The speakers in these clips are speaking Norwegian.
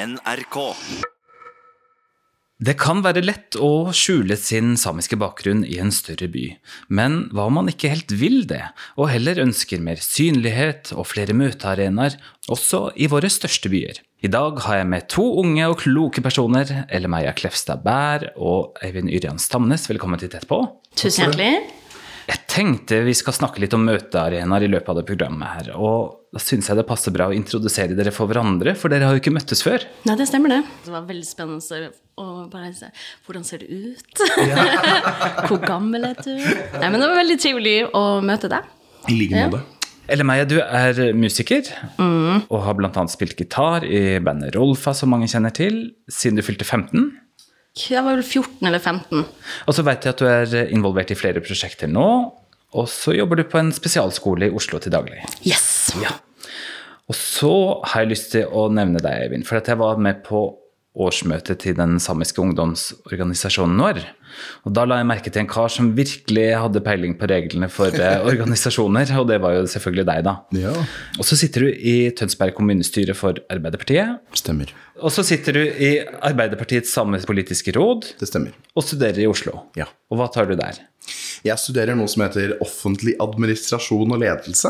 NRK. Det kan være lett å skjule sin samiske bakgrunn i en større by, men hva om man ikke helt vil det, og heller ønsker mer synlighet og flere møtearenaer, også i våre største byer? I dag har jeg med to unge og kloke personer, Elle Meia Klefstad Bær og Eivind Yrjan Stamnes. Velkommen til Tett på. Tusen hjertelig. Jeg tenkte vi skal snakke litt om møtearenaer i løpet av det programmet her, og da syns jeg det passer bra å introdusere dere for hverandre, for dere har jo ikke møttes før. Nei, det stemmer det. Det var veldig spennende å bare se hvordan ser du ut? Hvor gammel er du? Nei, men det var veldig trivelig å møte deg. I like måte. Elle Meia, du er musiker, og har bl.a. spilt gitar i bandet Rolfa, som mange kjenner til, siden du fylte 15. Jeg var vel 14 eller 15. Og så vet jeg at du er involvert i flere prosjekter nå, og så jobber du på en spesialskole i Oslo til daglig. Yes! Ja. Og så har jeg lyst til å nevne deg, Eivind, for at jeg var med på årsmøtet til den samiske ungdomsorganisasjonen NOR. Og da la jeg merke til en kar som virkelig hadde peiling på reglene for eh, organisasjoner, og det var jo selvfølgelig deg, da. Ja, Og så sitter du i Tønsberg kommunestyre for Arbeiderpartiet. stemmer. Og så sitter du i Arbeiderpartiets samepolitiske råd Det stemmer. og studerer i Oslo. Ja. Og hva tar du der? Jeg studerer noe som heter offentlig administrasjon og ledelse.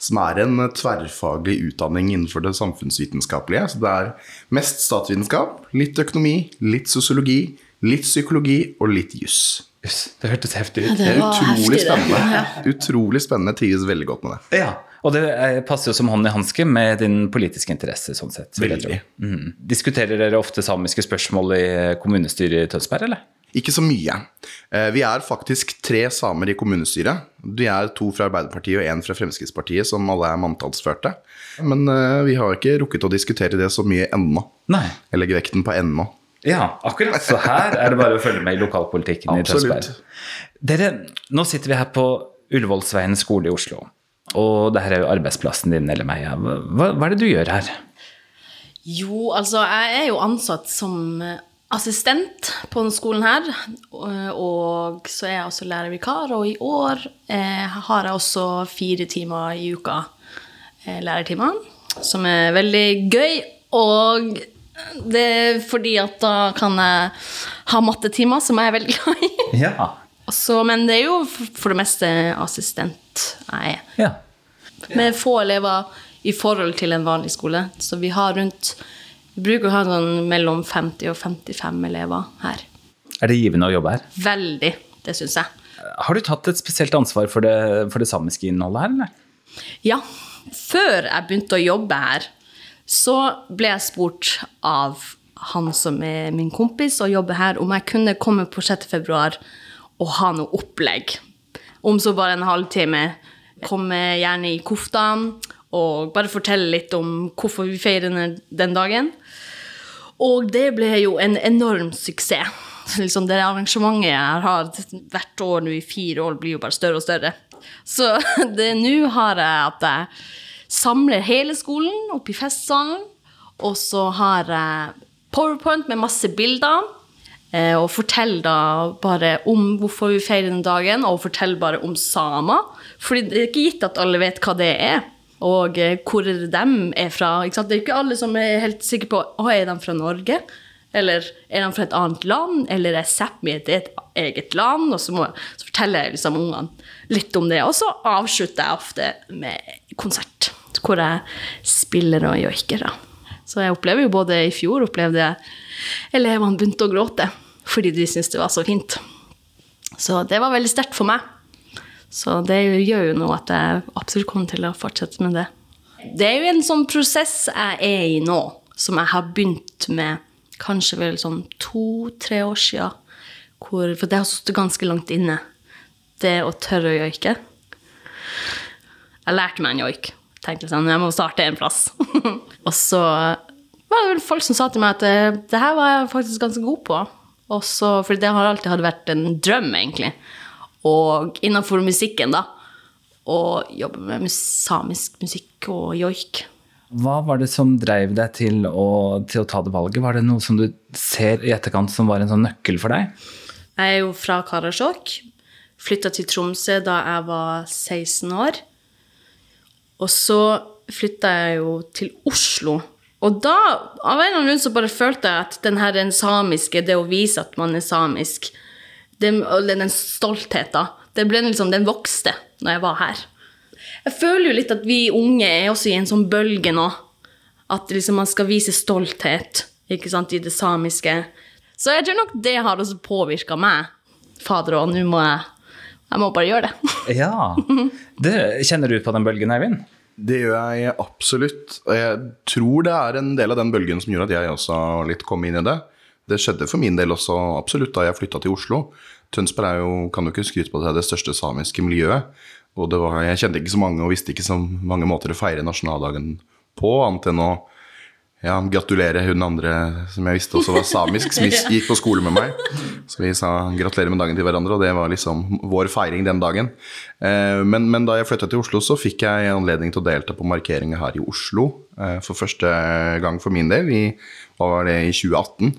Som er en tverrfaglig utdanning innenfor det samfunnsvitenskapelige. Så det er mest statsvitenskap, litt økonomi, litt sosiologi, litt psykologi og litt juss. Jøss, det hørtes heftig ut. Ja, Det er var utrolig heftig, det. spennende. Utrolig spennende. Trives veldig godt med det. Ja, og det eh, passer jo som hånd i hanske med din politiske interesse. sånn sett. vil jeg tro. Veldig. Mhm. Diskuterer dere ofte samiske spørsmål i kommunestyret i Tønsberg, eller? Ikke så mye. Eh, Vi er faktisk tre samer i kommunestyret. De er to fra Arbeiderpartiet og én fra Fremskrittspartiet, som alle er manntallsførte. Men eh, vi har ikke rukket å diskutere det så mye ennå. Nei. Jeg legger vekten på ennå. Ja, akkurat. Så her er det bare å følge med i lokalpolitikken i Absolutt. Tønsberg. Dere, nå sitter vi her på Ullevålsveien skole i Oslo. Og det her er jo arbeidsplassen din, eller meg. Hva, hva er det du gjør her? Jo, altså, jeg er jo ansatt som assistent på denne skolen her. Og så er jeg også lærervikar, og i år eh, har jeg også fire timer i uka eh, lærertimer, som er veldig gøy. Og det er fordi at da kan jeg ha mattetimer, som jeg er veldig glad i. Ja. Så, men det er jo for det meste assistent jeg er. ja. Med få elever i forhold til en vanlig skole. Så vi har rundt Vi bruker å ha sånn mellom 50 og 55 elever her. Er det givende å jobbe her? Veldig. Det syns jeg. Har du tatt et spesielt ansvar for det, for det samiske innholdet her, eller? Ja. Før jeg begynte å jobbe her, så ble jeg spurt av han som er min kompis og jobber her, om jeg kunne komme på 6. februar og ha noe opplegg. Om så bare en halvtime. Komme gjerne i kofta og bare fortelle litt om hvorfor vi feirer den- dagen. Og det ble jo en enorm suksess. Liksom det arrangementet jeg har hvert år nå i fire år, blir jo bare større og større. Så nå har jeg at jeg samler hele skolen opp i festsalen, og så har jeg powerpoint med masse bilder. eh, Og forteller da bare om hvorfor vi feirer den dagen, og forteller bare om samer. Fordi det er ikke gitt at alle vet hva det er, og eh, hvor de er fra. Ikke sant? Det er ikke alle som er helt sikre på er de fra Norge, eller er de fra et annet land, eller er Sápmi et eget land? Og så, må, så forteller jeg liksom ungene litt om det. Og så avslutter jeg ofte med konsert, hvor jeg spiller og joiker. Så jeg opplever jo både i fjor opplevde jeg elevene begynte å gråte fordi de syntes det var så fint. Så det var veldig sterkt for meg. Så det gjør jo nå at jeg absolutt kommer til å fortsette med det. Det er jo en sånn prosess jeg er i nå, som jeg har begynt med kanskje vel sånn to-tre år siden. For det har sittet ganske langt inne, det å tørre å joike. Jeg lærte meg en joik. Tenkte sånn, jeg må starte en plass. og så var det vel folk som sa til meg at det, det her var jeg faktisk ganske god på. Og så, for det har alltid hadde vært en drøm, egentlig. Og innenfor musikken, da. Å jobbe med samisk musikk og joik. Hva var det som drev deg til å, til å ta det valget? Var det noe som du ser i etterkant som var en sånn nøkkel for deg? Jeg er jo fra Karasjok. Flytta til Tromsø da jeg var 16 år. Og så flytta jeg jo til Oslo Og da, av en eller annen grunn, så bare følte jeg at den her den samiske, det å vise at man er samisk, den, den stoltheten, den, liksom, den vokste når jeg var her. Jeg føler jo litt at vi unge er også i en sånn bølge nå. At liksom man skal vise stolthet ikke sant, i det samiske. Så jeg tror nok det har også påvirka meg. Fader òg, nå må jeg Jeg må bare gjøre det. Ja. Det, kjenner du på den bølgen, Eivind? Det gjør jeg absolutt. Og jeg tror det er en del av den bølgen som gjorde at jeg også litt kom inn i det. Det skjedde for min del også absolutt da jeg flytta til Oslo. Tønsberg er jo, kan du ikke skryte på at det er det største samiske miljøet. Og det var, jeg kjente ikke så mange og visste ikke så mange måter å feire nasjonaldagen på, annet enn å ja, gratulere hun andre som jeg visste også var samisk, som gikk på skole med meg. Så vi sa gratulerer med dagen til hverandre, og det var liksom vår feiring den dagen. Eh, men, men, da jeg flytta til Oslo, så fikk jeg anledning til å delta på markeringa her i Oslo eh, for første gang for min del. I, hva var det, i 2018.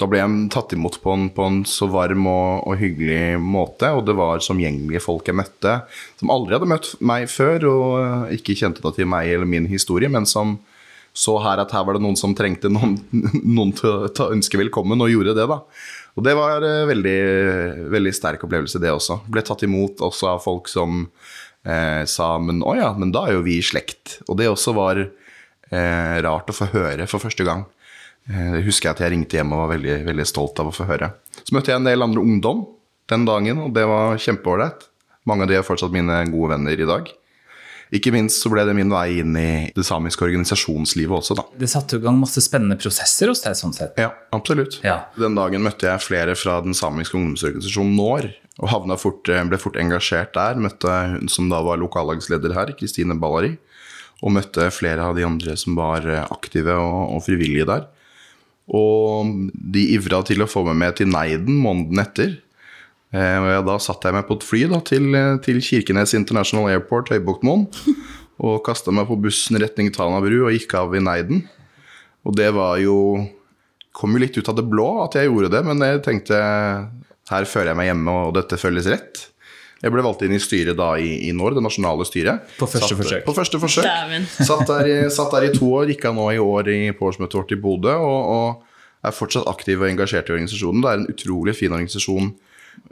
Da ble jeg tatt imot på en, på en så varm og, og, hyggelig måte, og det var som gjengelige folk jeg møtte, som aldri hadde møtt meg før, og ikke kjente da til meg eller min historie, men som så her at her var det noen som trengte noen, noen til å ønske velkommen, og gjorde det, da. Og det var en veldig, veldig sterk opplevelse, det også. Ble tatt imot også av folk som eh, sa men å ja, men da er jo vi i slekt. Og det også var eh, rart å få høre for første gang. Eh, husker jeg at jeg ringte hjem og var veldig, veldig stolt av å få høre. Så møtte jeg en del andre ungdom den dagen, og det var kjempeålreit. Mange av de er fortsatt mine gode venner i dag. Ikke minst så ble det min vei inn i det samiske organisasjonslivet også, da. Det satte i gang masse spennende prosesser hos deg, sånn sett? Ja, absolutt. Ja. Den dagen møtte jeg flere fra den samiske ungdomsorganisasjonen NÅR, og fort, ble fort engasjert der. Møtte hun som da var lokallagsleder her, Kristine Ballari, og møtte flere av de andre som var aktive og, og frivillige der. Og de ivra til å få meg med til Neiden måneden etter. Eh, og da satte jeg meg på et fly da, til, til Kirkenes International Airport, Høybuktmoen. Og kasta meg på bussen retning Tana bru og gikk av i Neiden. Og det var jo Kom jo litt ut av det blå at jeg gjorde det, men jeg tenkte her føler jeg meg hjemme, og dette føles rett. Jeg ble valgt inn i styret da i, i NOR, det nasjonale styret. På første satt, forsøk. På første forsøk. satt, der, satt, der, i to år, gikk av nå i år i, på årsmøtet vårt i Bodø. Og, og, er fortsatt aktiv og engasjert i organisasjonen. Det er en utrolig fin organisasjon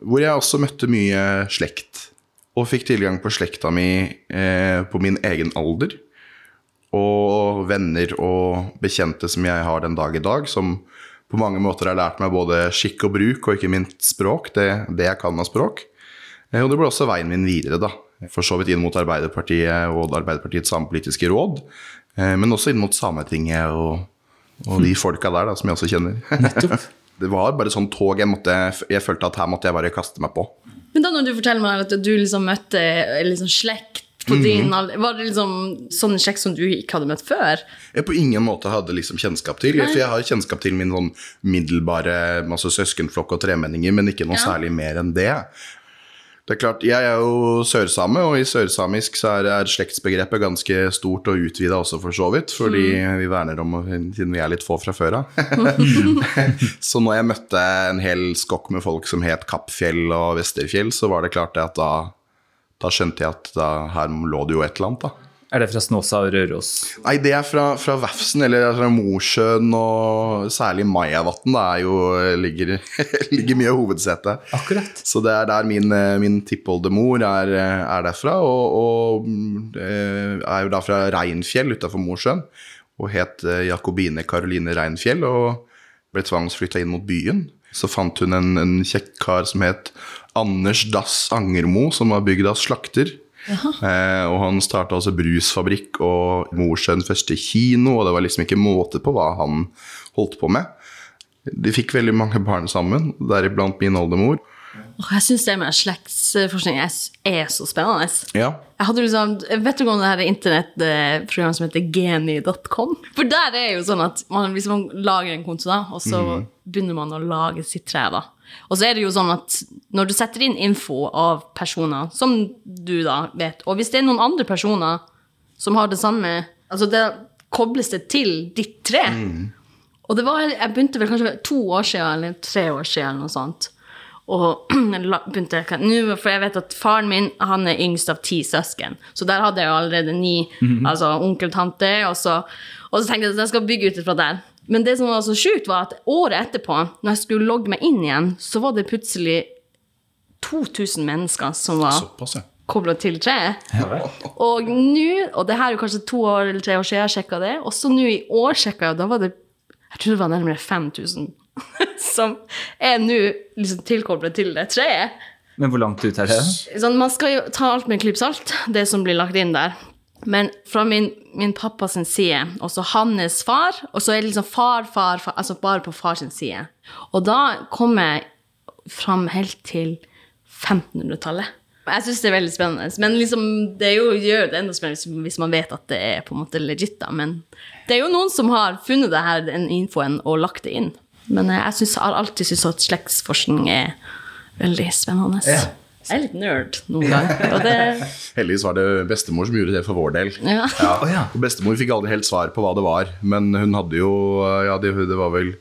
hvor jeg også møtte mye slekt. Og fikk tilgang på slekta mi eh, på min egen alder. Og venner og bekjente som jeg har den dag i dag, som på mange måter har lært meg både skikk og bruk, og ikke minst språk, det, det jeg kan av språk. Eh, og det ble også veien min videre, da. For så vidt inn mot Arbeiderpartiet og Arbeiderpartiets samepolitiske råd. Eh, men også inn mot Sametinget og, og de folka der, da, som jeg også kjenner. Nettopp. det var bare sånn tog jeg, måtte, jeg følte at her måtte jeg bare kaste meg på. Men da når du forteller meg at du liksom møtte liksom slekt på mm. din alder, Var det liksom sånn slekt som du ikke hadde møtt før? Jeg på ingen måte hadde liksom kjennskap til. For jeg har kjennskap til min sånn middelbare masse søskenflokk og tremenninger, men ikke noe ja. særlig mer enn det. Det er klart, Jeg er jo sørsame, og i sørsamisk så er, er slektsbegrepet ganske stort og utvida også, for så vidt. Fordi mm. vi verner om siden vi er litt få fra før av. så når jeg møtte en hel skokk med folk som het Kappfjell og Vesterfjell, så var det klart det at da, da skjønte jeg at da, her lå det jo et eller annet. da. Er det fra Snåsa og Røros? Nei, det er fra, fra Vefsn, eller fra Mosjøen og særlig Majavatn. Er ligger, ligger mye av hovedsetet. Akkurat. Så det er der min, min tippoldemor er, er derfra. Og, og eh, er jo da fra Reinfjell utafor Mosjøen. Og het eh, Jakobine Karoline Reinfjell og ble tvangsflytta inn mot byen. Så fant hun en, en kjekk kar som het Anders Dass Angermo, som var bygd av slakter. Eh, og han starta altså brusfabrikk og Mosjøen første kino, og det var liksom ikke måte på hva han holdt på med. De fikk veldig mange barn sammen, deriblant min oldemor. Jeg syns det med slektsforskning er, er så spennende. Ja. Jeg hadde liksom, Vet du om det her internettprogrammet som heter geni.com? For der er jo sånn at man, hvis man lager en konto, da, og så mm. begynner man å lage sitt tre, da og så er det jo sånn at når du setter inn info av personer, som du da vet, og hvis det er noen andre personer som har det samme Altså, det kobles det til ditt tre. Mm. Og det var Jeg begynte vel kanskje to år siden, eller tre år siden, eller noe sånt. Og begynte nå, For jeg vet at faren min han er yngst av ti søsken. Så der hadde jeg jo allerede ni. Mm -hmm. Altså onkel, tante. Og så, Og så tenkte jeg at jeg skal bygge ut fra der. Men det som var så sjukt, var at året etterpå, når jeg skulle logge meg inn igjen, så var det plutselig 2000 mennesker som var Såpass, ja. kobla til treet. Og nå, og det her er jo kanskje to år eller tre år siden jeg sjekka det, og så nå i år sjekka jeg, og da var det Jeg tror det var nærmere 5000 som er nå liksom tilkoblet til det treet. Men hvor langt ut er det? Sånn, man skal jo ta alt med en klype salt, det som blir lagt inn der. Men fra min, min pappas side, og så hans far, og så er det liksom far, far, far Altså bare på fars side. Og da kom jeg fram helt til 1500-tallet. Jeg syns det er veldig spennende. Men liksom, det jo, gjør det enda spennende hvis man vet at det er på en måte legit. da. Men det er jo noen som har funnet det her, den infoen og lagt det inn. Men eh, jeg synes, har alltid syntes at slektsforskning er veldig spennende. Jeg er litt nerd noen ganger. Og det, Heldigvis var det bestemor som gjorde det for vår del. ja. Ja. Og Bestemor fikk aldri helt svar på hva det var, men hun hadde jo Ja, det, det var vel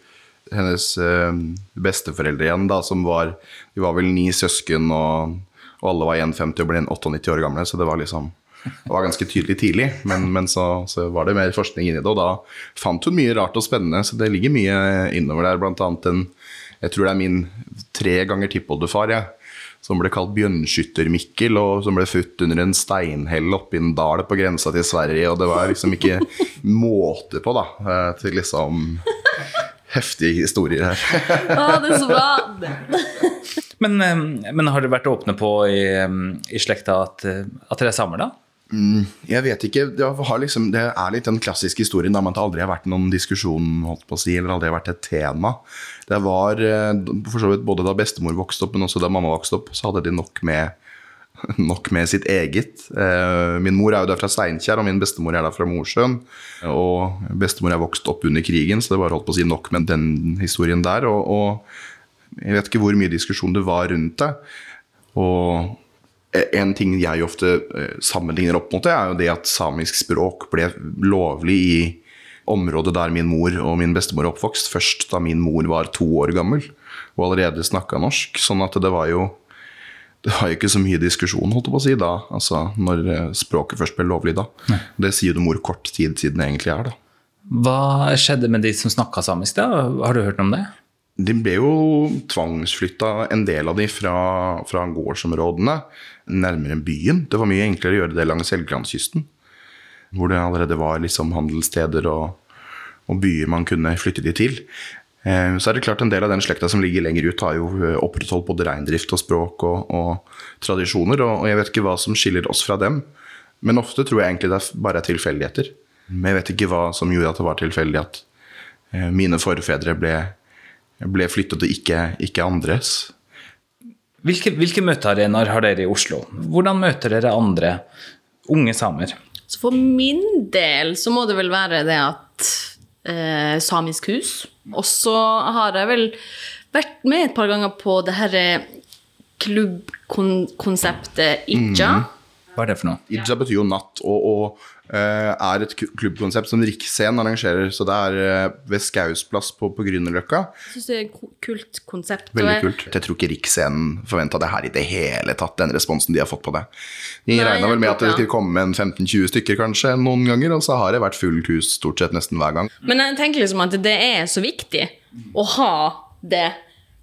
hennes eh, besteforeldre igjen, da, som var De var vel ni søsken, og, og alle var 1,50 og ble 98 år gamle, så det var liksom det var ganske tydelig tidlig, men, men så, så var det mer forskning inni det. Og da fant hun mye rart og spennende, så det ligger mye innover der. Blant annet en Jeg tror det er min tre ganger tippoldefar, jeg. Som ble kalt Bjørnskytter-Mikkel, og som ble født under en steinhell oppi en dal på grensa til Sverige. Og det var liksom ikke måte på, da, eh, til liksom heftige historier her. Å, det er så bra! Men, eh, men har dere vært åpne på i, eh, i slekta at, at dere er samer, da? Jeg vet ikke, det, liksom, det er litt den klassiske historien om at det aldri har vært noen diskusjon, holdt på å si, eller aldri har vært et tema. Det var eh, for så vidt både da bestemor vokste opp, men også da mamma vokste opp, så hadde de nok med, nok med sitt eget. Eh, Min mor er jo da fra Steinkjer, og min bestemor er da fra Mosjøen. Og bestemor er vokst opp under krigen, så det var holdt på å si nok med den historien der. Og, og jeg vet ikke hvor mye diskusjon det var rundt det. Og en ting jeg ofte eh, sammenligner opp mot det, er jo det at samisk språk ble lovlig i området der min mor og min bestemor er oppvokst, først da min mor var to år gammel og allerede snakka norsk. Sånn at det var jo det var jo ikke så mye diskusjon holdt jeg på å si, da, altså når eh, språket først ble lovlig da. Det sier jo mor kort tid siden det egentlig er. da. Hva skjedde med de som snakka samisk, da? Har du hørt om det? De ble jo tvangsflytta, en del av de, fra, fra gårdsområdene nærmere byen. Det var mye enklere å gjøre det langs Helgelandskysten. Hvor det allerede var liksom handelssteder og, og byer man kunne flytte de til. Eh, Så er det klart En del av den slekta som ligger lenger ut, har jo eh, opprettholdt både reindrift og språk og, og tradisjoner. Og, og jeg vet ikke hva som skiller oss fra dem. Men ofte tror jeg egentlig det bare er tilfeldigheter. Men jeg vet ikke hva som gjorde at det var tilfeldig at eh, mine forfedre ble, ble flyttet til ikke, ikke andres. Hvilke, hvilke møtearenaer har dere i Oslo? Hvordan møter dere andre unge samer? Så for min del så må det vel være det at eh, Samisk hus. Og så har jeg vel vært med et par ganger på det her klubbkonseptet Ija. Hva er det for noe? Ija betyr jo natt, og, og er et klubbkonsept som Riksscenen arrangerer. Så det er eh, ved Skaus plass på, på Grünerløkka. Jeg syns det er et kult konsept. Veldig kult. Jeg tror ikke Riksscenen forventa det her i det hele tatt, den responsen de har fått på det. De regna vel med at det skulle komme en 15-20 stykker kanskje noen ganger, og så har det vært fullt hus stort sett nesten hver gang. Men jeg tenker liksom at det er så viktig å ha det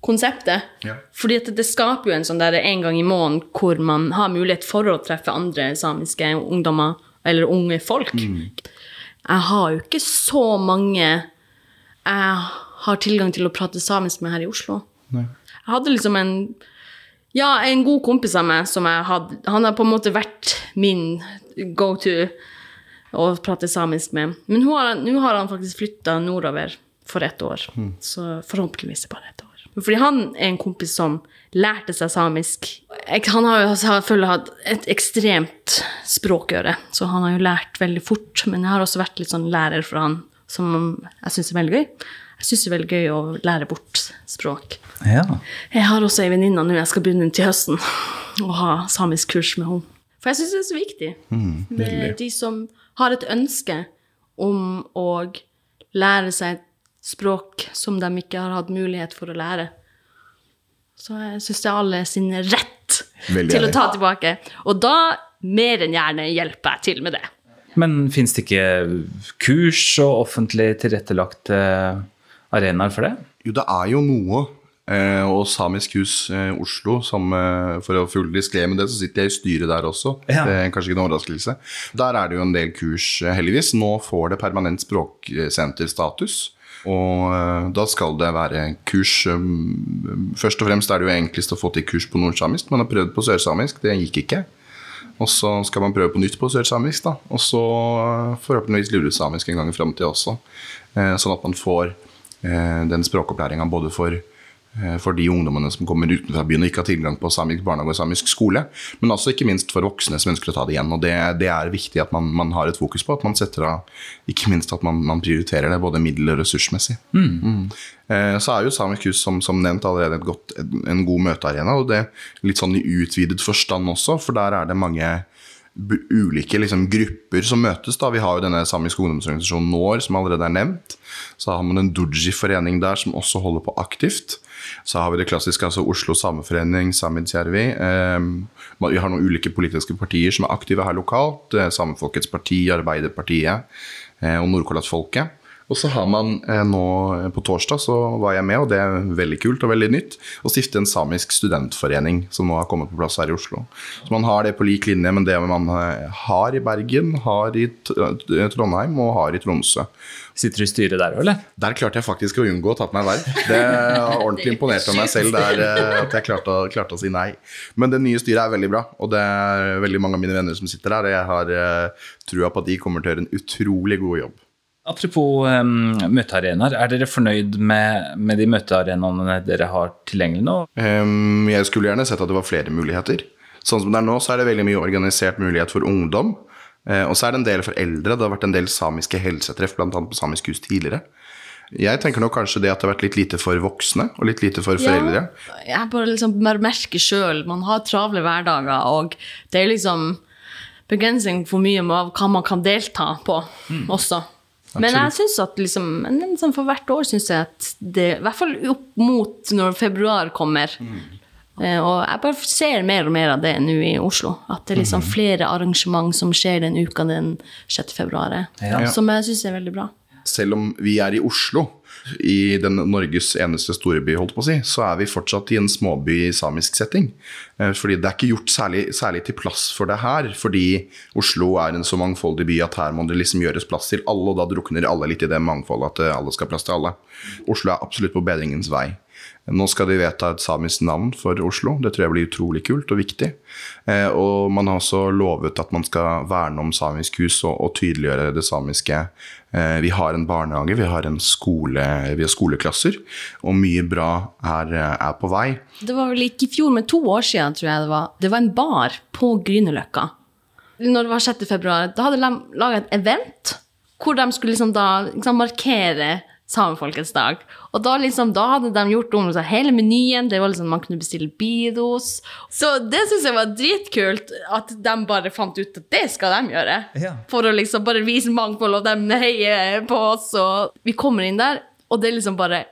konseptet. Ja. Fordi at det skaper jo en sånn der en gang i måneden hvor man har mulighet for å treffe andre samiske ungdommer, eller unge folk. Jeg har jo ikke så mange jeg har tilgang til å prate samisk med her i Oslo. Jeg hadde liksom en ja, en god kompis av meg som jeg hadde Han har på en måte vært min go to å prate samisk med. Men nå har, han- har han faktisk flytta nordover for ett år. Så forhåpentligvis bare det. år. Fordi han er en kompis som lærte seg samisk. Han har jo selvfølgelig hatt et ekstremt språkøre, så han har jo lært veldig fort. Men jeg har også vært litt sånn lærer for han, som jeg syns er veldig gøy. Jeg syns det er veldig gøy å lære bort språk. Ja. Jeg har også ei venninne nå jeg skal begynne til høsten å ha samisk kurs med henne. For jeg syns det er så viktig. det er de som har et ønske om å lære seg et språk som de ikke har hatt mulighet for å lære. Så jeg syns det er alle sin rett Veldig til å ta tilbake. Og da mer enn gjerne hjelper jeg til med det. Men fins det ikke kurs og offentlig tilrettelagte arenaer for det? Jo, det er jo noe. Eh, og Samisk hus eh, Oslo, som, eh, for å fulle diskré med det, så sitter jeg i styret der også. Ja. Det er kanskje ikke noen overraskelse. Der er det jo en del kurs, eh, heldigvis. Nå får det permanent språksenterstatus. Og eh, da skal det være kurs um, Først og fremst er det jo enklest å få til kurs på nordsamisk. Man har prøvd på sørsamisk, det gikk ikke. Og så skal man prøve på nytt på sørsamisk, da. Og så eh, forhåpentligvis lulesamisk en gang i framtida også. Eh, Sånn at man får eh, den språkopplæringa både for eh, for de ungdommene som kommer utenfra byen og ikke har tilgang på samisk barnehage og samisk skole, men også ikke minst for voksne som ønsker å ta det igjen. og Det, det er viktig at man, man har et fokus på, at man setter av Ikke minst at man, man prioriterer det, både middel- og ressursmessig. Mm. Eh, Så er jo Samisk hus som, som nevnt allerede godt, en god møtearena, og det litt sånn i utvidet forstand også, for der er det mange ulike liksom, grupper som møtes. da. Vi har jo denne samiske ungdomsorganisasjonen NÅR, som allerede er nevnt. Så har man en Duji-forening der som også holder på aktivt. Så har vi det klassiske, altså Oslo Sameforening, Samidjärvi. Eh, vi har noen ulike politiske partier som er aktive her lokalt. Eh, Samefolkets parti, Arbeiderpartiet og og Nordkalottfolket. Og så har man eh, nå eh, på torsdag så var jeg med, og det er veldig kult og veldig nytt, å stifte en samisk studentforening som nå har kommet på plass her i Oslo. Så man har det på lik linje med det man eh, har i Bergen, har i Trondheim og har i Tromsø. Sitter du i styret der òg, eller? Der klarte jeg faktisk å unngå å ta på meg verv. Det er ordentlig imponert av meg selv der, at jeg klarte, å- klarte å si nei. Men det nye styret er veldig bra, og det er veldig mange av mine venner som sitter der. Og jeg har trua på at de kommer til å gjøre en utrolig god jobb. Apropos um, møtearenaer, er dere fornøyd med, med de møtearenaene dere har tilgjengelig nå? Um, jeg skulle gjerne sett at det var flere muligheter. Sånn som det er nå, så er det veldig mye organisert mulighet for ungdom. Uh, og så er det en del for eldre. Det har vært en del samiske helsetreff, bl.a. på Samisk hus tidligere. Jeg tenker nok kanskje det at det har vært litt lite for voksne og litt lite for foreldre. Ja, jeg bare liksom merker sjøl. Man har travle hverdager, og det er liksom begrensning for mye med hva man kan delta på også. Men jeg synes at liksom, liksom for hvert år syns jeg at det I hvert fall opp mot når februar kommer. Mm. og jeg bare ser mer og mer av det nå i Oslo. At det er liksom flere arrangement som skjer den uka den 6. februar. Ja. Som jeg syns er veldig bra. Selv om vi er i Oslo, i den Norges eneste storby, holdt på å si, så er vi fortsatt i en småby i samisk setting. Eh, Fordi det er ikke gjort særlig, særlig til plass for det her. Fordi Oslo er en så mangfoldig by at her må det liksom gjøres plass til alle, og da drukner alle litt i det mangfoldet at eh, alle skal ha plass til alle. Oslo er absolutt på bedringens vei. Nå skal de vedta et samisk navn for Oslo. Det tror jeg blir utrolig kult og viktig. Eh, og man har også lovet at man skal verne om samisk hus og, og tydeliggjøre det samiske. Eh, vi har en barnehage, vi har, en skole, vi har skoleklasser, og mye bra er, er på vei. Det var vel ikke i fjor, men to år siden, tror jeg det var. Det var en bar på Grünerløkka. Når det var 6. februar, da hadde de laga et event hvor de skulle liksom da liksom markere Samefolkets dag. Og da, liksom, da hadde de gjort om hele menyen. Det var liksom, Man kunne bestille bidos. Så det syns jeg var dritkult, at de bare fant ut at det skal de gjøre. Ja. For å liksom bare vise mangfold, og de heier på oss. Og vi kommer inn der, og det liksom bare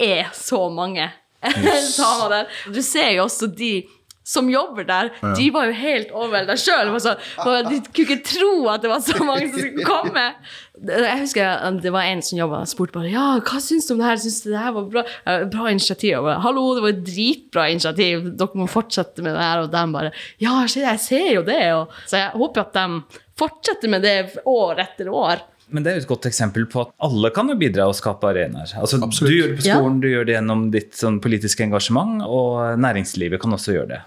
er så mange samer der. Du ser jo også de som jobber der, de var jo helt overvelda sjøl. De kunne ikke tro at det var så mange som skulle komme. Jeg husker det var en som jobba og spurte bare ja, hva syns du om det her. Syns du det her var bra, bra initiativ? Bare, Hallo, det var et dritbra initiativ. Dere må fortsette med det her. Og de bare ja, jeg ser jo det. Og, så jeg håper at de fortsetter med det år etter år. Men det er jo et godt eksempel på at alle kan jo bidra og skape arenaer. Altså, du gjør det på Ja. skolen, du gjør det gjennom ditt sånn, politiske engasjement, og næringslivet kan også gjøre det.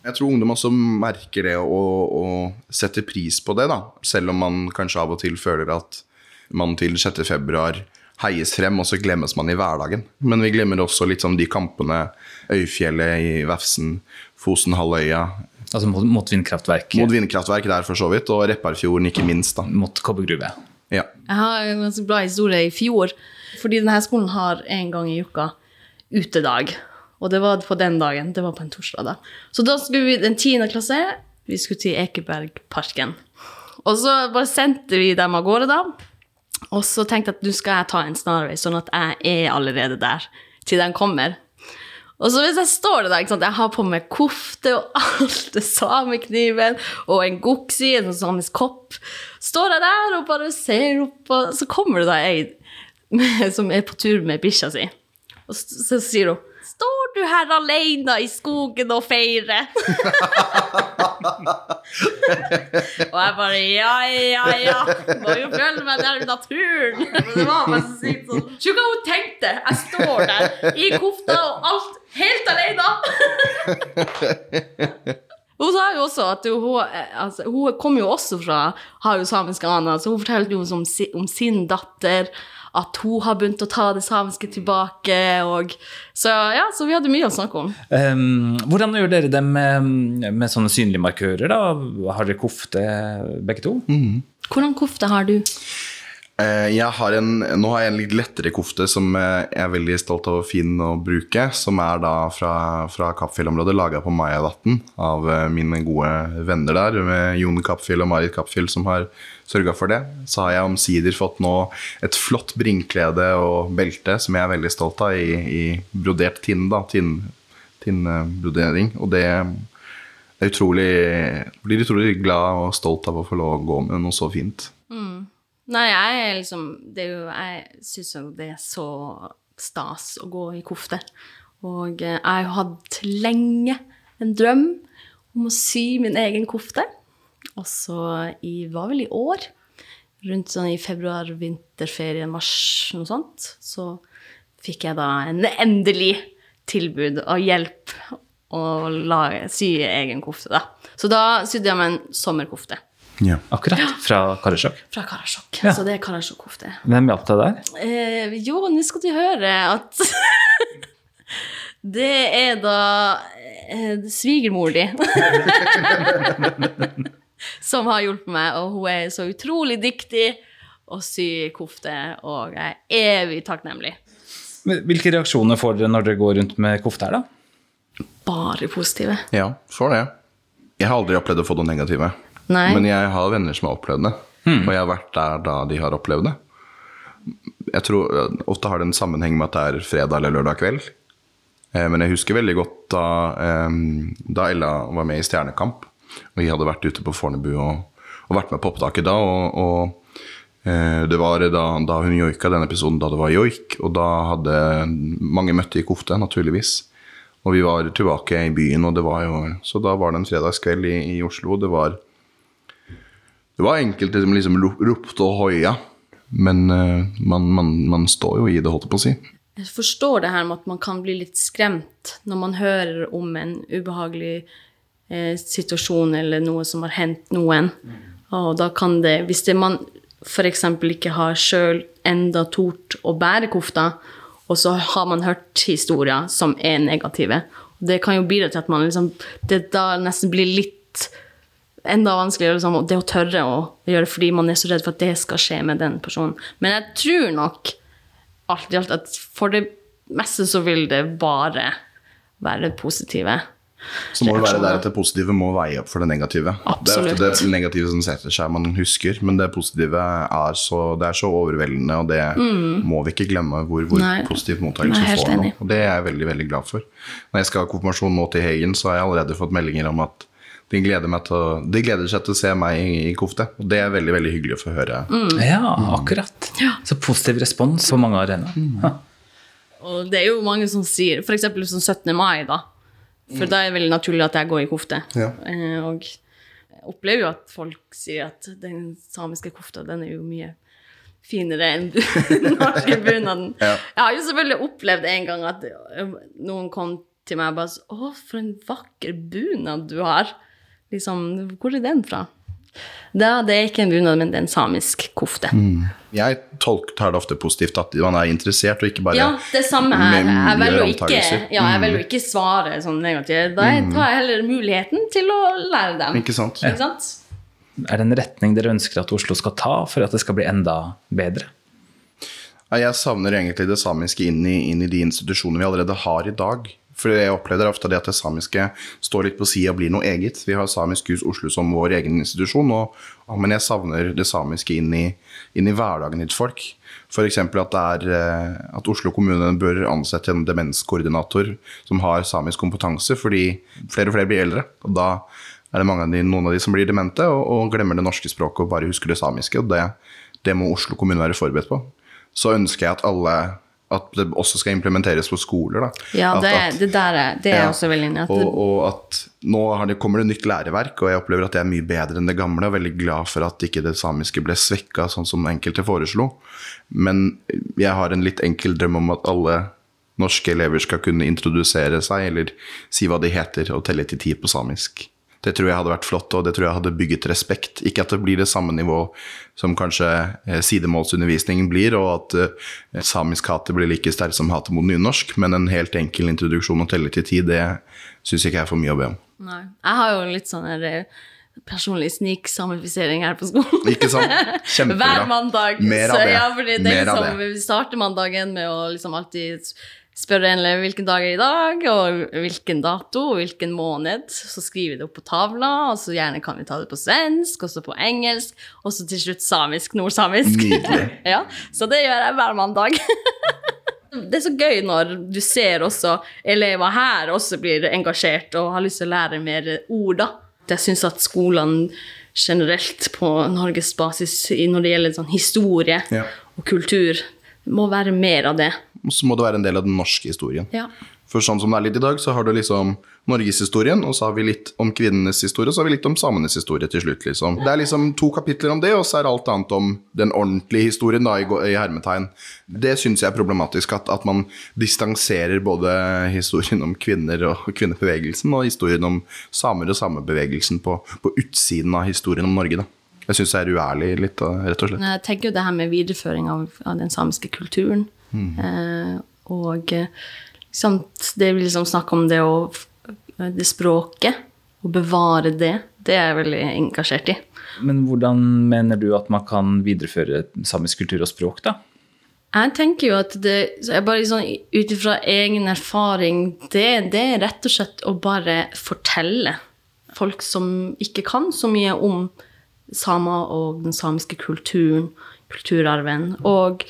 Jeg tror ungdom også merker det og, og setter pris på det, da. Selv om man kanskje av og til føler at man til 6. februar heies frem, og så glemmes man i hverdagen. Men vi glemmer også litt sånn de kampene Øyfjellet i Vefsn, Fosenhalvøya, Altså mot, mot vindkraftverk, mot vindkraftverk der for så vidt, og Repparfjorden ikke minst, da. mot kobbergruve. Ja. Jeg har en ganske bra historie i fjor. Fordi denne skolen har en gang i uka utedag. Og det var på den dagen. Det var på en torsdag. da. Så da skulle vi den tiende klasse vi skulle til Ekebergparken. Og så bare sendte vi dem av gårde, da. Og så tenkte jeg at nå skal jeg ta en snarvei, sånn at jeg er allerede der til den kommer. Og så hvis jeg står der, ikke sant, jeg har på meg kofte og alt, det samekniven og en goksi, en sånn samisk kopp, står jeg der og bare ser opp, og så kommer det da ei som er på tur med bikkja si, og så, så sier hun Står du her alene i skogen og feirer? og jeg bare Ja, ja, ja. Må jo føle meg der i naturen. Men det var bare så sykt sånn. Se hva hun tenkte. Jeg står der i kofta og alt, helt alene. Hun sa jo også at hun, altså, hun kom jo også fra har jo samiske aner, så hun fortalte jo om, om sin datter, at hun har begynt å ta det samiske tilbake, og så ja, så vi hadde mye å snakke om. Um, hvordan gjør dere det med, med sånne synlige markører? da? Har dere kofte begge to? Hvordan kofte har du? Eh, har en, nå har jeg en litt lettere kofte som eh, jeg er veldig stolt av og fin å bruke. Som er da fra, fra Kappfjell-området, laga på Majavatn av eh, mine gode venner der. Med Jon Kappfjell og Marit Kappfjell som har sørga for det. Så har jeg omsider fått nå et flott bringklede og belte som jeg er veldig stolt av, i, i brodert tinn. da, tinn, Tinnbrodering. Og det er utrolig Blir utrolig glad og stolt av å få lov å gå med noe så fint. Nei, jeg liksom det er jo, Jeg syns jo det er så stas å gå i kofte. Og eh, jeg har hatt lenge en drøm om å sy min egen kofte. Og så i var vel i år, rundt sånn i februar, vinterferie, mars, noe sånt, så fikk jeg da en endelig tilbud og hjelp å lage, sy egen kofte, da. Så da sydde jeg meg en sommerkofte Ja. Akkurat. Fra Karasjok. fra Karasjok. Ja. Så det er Karasjok-kofte. Hvem hjalp deg der? Eh, jo, nå skal du høre at Det er da eh, svigermor di som har hjulpet meg, og hun er så utrolig dyktig å sy kofte, og jeg er evig takknemlig. Hvilke reaksjoner får dere når dere går rundt med kofte her, da? Bare positive. Ja, får det. Jeg har aldri opplevd å få noe negative. Nei. Men jeg har venner som har opplevd det. Og jeg har vært der da de har opplevd det. Jeg tror Ofte har det en sammenheng med at det er fredag eller lørdag kveld. Eh, Men jeg husker veldig godt da, eh, da Ella var med i Stjernekamp. Og vi hadde vært ute på Fornebu og, og vært med på opptaket da. Og, og eh, det var da, da hun joika den episoden da det var joik. Og da hadde mange møtte i kofte, naturligvis. Og vi var tilbake i byen, og det var jo Så da var det en fredagskveld i, i Oslo. Det var Det var enkelte som liksom ropte og hoia. Men eh, man, man, man står jo i det, holdt jeg på å si. Jeg forstår det her med at man kan bli litt skremt når man hører om en ubehagelig eh, situasjon eller noe som har hendt noen. Og da kan det, hvis det man f.eks. ikke har sjøl enda tort å bære kofta, og så har man hørt historier som er negative, det kan jo bidra til at man liksom Det da nesten blir litt enda vanskeligere liksom, det å tørre å gjøre fordi man er så redd for at det skal skje med den personen. Men jeg tror nok alt i alt at for det meste så vil det bare være positive. Så må det være der at det positive må veie opp for det negative. Absolutt. Det er ofte det negative som setter seg, man husker. Men det positive er så, det er så overveldende, og det må vi ikke glemme hvor, hvor Mm. Positiv mottakelse får nå. Og det er jeg veldig veldig glad for. Når jeg skal ha konfirmasjon nå til Hegen, så har jeg allerede fått meldinger om at de gleder, meg til å, de gleder seg til å se meg i, i kofte. Og det er veldig veldig hyggelig å få høre. Mm. Ja, akkurat. Så positiv respons på mange arenaer. Mm. Og det er jo mange som sier f.eks. Liksom 17. mai, da. For da er det veldig naturlig at jeg går i kofte. Ja. Eh, og jeg opplever jo at folk sier at den samiske kofta, den er jo mye finere enn den norske bunaden. Ja. Jeg har jo selvfølgelig opplevd en gang at noen kom til meg og bare så, Å, for en vakker bunad du har. Liksom, hvor er den fra? Da, det er ikke en bunad, men det er en samisk kofte. Jeg tolker tar det ofte positivt at man er interessert, og ikke bare Ja, det samme her. Jeg velger å mye ikke, ja, jeg å ikke svare sånn negativt. Da tar jeg heller muligheten til å lære dem. Ikke sant? Ikke sant? Er det en retning dere ønsker at Oslo skal ta for at det skal bli enda bedre? Jeg savner egentlig det samiske inn i, inn i de institusjonene vi allerede har i dag. For jeg opplever ofte det at det samiske står litt på sida og blir noe eget. Vi har Samisk hus Oslo som vår egen institusjon, og, men jeg savner det samiske inn i, inn i hverdagen til folk. F.eks. At, det er, eh, at Oslo kommune bør ansette en demenskoordinator som har samisk kompetanse, fordi flere og flere blir eldre. og da er det av de, noen av de som blir demente og, og glemmer det norske språket og bare husker det samiske. og det, det må Oslo kommune være forberedt på. Så ønsker jeg at alle at det også skal implementeres på skoler. Da. Ja, det, at- det der er, det er ja. også veldig enig og, og at nå har det, kommer det nytt læreverk, og jeg opplever at det er mye bedre enn det gamle. Og veldig glad for at ikke det samiske ble svekka, sånn som enkelte foreslo. Men jeg har en litt enkel drøm om at alle norske elever skal kunne introdusere seg, eller si hva de heter, og telle til ti på samisk. Det tror jeg hadde vært flott, og det tror jeg hadde bygget respekt. Ikke at det blir det samme nivå som kanskje eh, sidemålsundervisningen blir, og at eh, samisk hate blir like sterkt som hatet mot nynorsk, men en helt enkel introduksjon og telle til ti, det syns ikke jeg er for mye å be om. Nei. Jeg har jo litt sånn eh, personlig sniksamifisering her på skolen. Ikke sant? Kjempebra. Hver mandag. Mer av Så, det. ja, fordi det liksom, det. Vi starter mandagen med å liksom alltid spørre en elev hvilken dag er i dag, og hvilken dato, og hvilken måned. Så skriver vi det opp på tavla, og så gjerne kan vi ta det på svensk, og så på engelsk, og så til slutt samisk, nordsamisk. Ja, så det gjør jeg hver mandag. Det er så gøy når du ser også elever her også blir engasjert og har lyst til å lære mer ord, da. Jeg syns at skolene generelt på Norges basis når det gjelder sånn historie Ja. og kultur, det må være mer av det. Og så må det være en del av den norske historien. Ja. For sånn som det er litt i dag, så har du liksom norgeshistorien, og så har vi litt om kvinnenes historie, og så har vi litt om samenes historie til slutt, liksom. Det er liksom to kapitler om det, og så er alt annet om den ordentlige historien, da, i, hermetegn. Det syns jeg er problematisk, at, at man distanserer både historien om kvinner og kvinnebevegelsen, og historien om samer og samebevegelsen på, på utsiden av historien om Norge, da. Jeg syns det er uærlig litt, rett og slett. Jeg tenker jo det her med videreføring av, av den samiske kulturen. Mm. Eh, og eh, liksom, det vi liksom snakker om det å det språket, å bevare det, det er jeg veldig engasjert i. Men hvordan mener du at man kan videreføre samisk kultur og språk, da? Jeg tenker jo at det bare sånn, Ut ifra egen erfaring, det, det er rett og slett å bare fortelle folk som ikke kan så mye om samer og den samiske kulturen, kulturarven. Og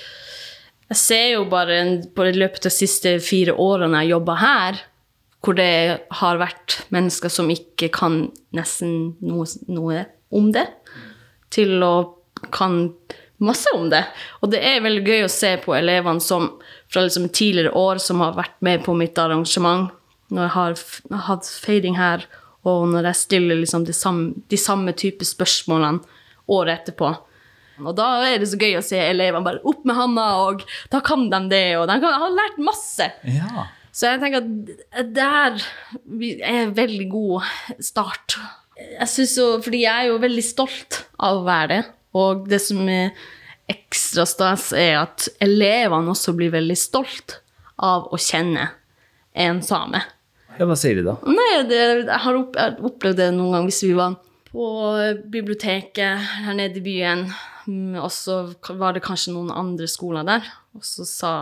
jeg ser jo bare på i løpet av de siste fire årene jeg jobba her, hvor det har vært mennesker som ikke kan nesten noe, noe om det, til å kan masse om det. Og det er veldig gøy å se på elevene som fra liksom tidligere år som har vært med på mitt arrangement, når jeg har hatt feiring her, og når jeg stiller liksom de samme, de samme type spørsmålene året etterpå. Og da er det så gøy å se elevene bare opp med handa, og da kan de det, og de kan, har lært masse. Ja. Så jeg tenker at det her er en veldig god start. Jeg synes jo, fordi jeg er jo veldig stolt av å være det. Og det som er ekstra stas, er at elevene også blir veldig stolt av å kjenne en same. ja, hva sier de da? Nei, det, jeg har opplevd det noen ganger hvis vi var på biblioteket her nede i byen, mm, og så var det kanskje noen andre skoler der, og så sa,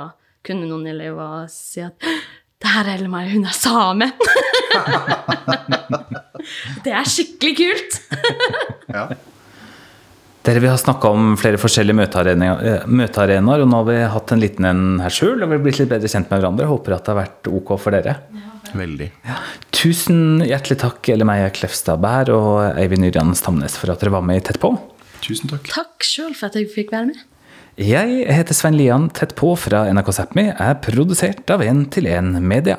kunne noen elever si at det er Ellen-Marie, hun er same. det er skikkelig kult. Ja. Dere, Vi har snakka om flere forskjellige møtearenaer, eh, og nå har vi hatt en liten en her sjøl og vi har blitt litt bedre kjent med hverandre. Håper at det har vært ok for dere. Veldig. Tusen hjertelig takk, Elle Meia Klefstad Bær og Eivind Yrjan Stamnes, for at dere var med i Tett på. Tusen takk. Takk sjøl for at jeg fikk være med. Jeg heter Svein Lian Tett på fra NRK Sápmi, er produsert av 1 til 1 Media.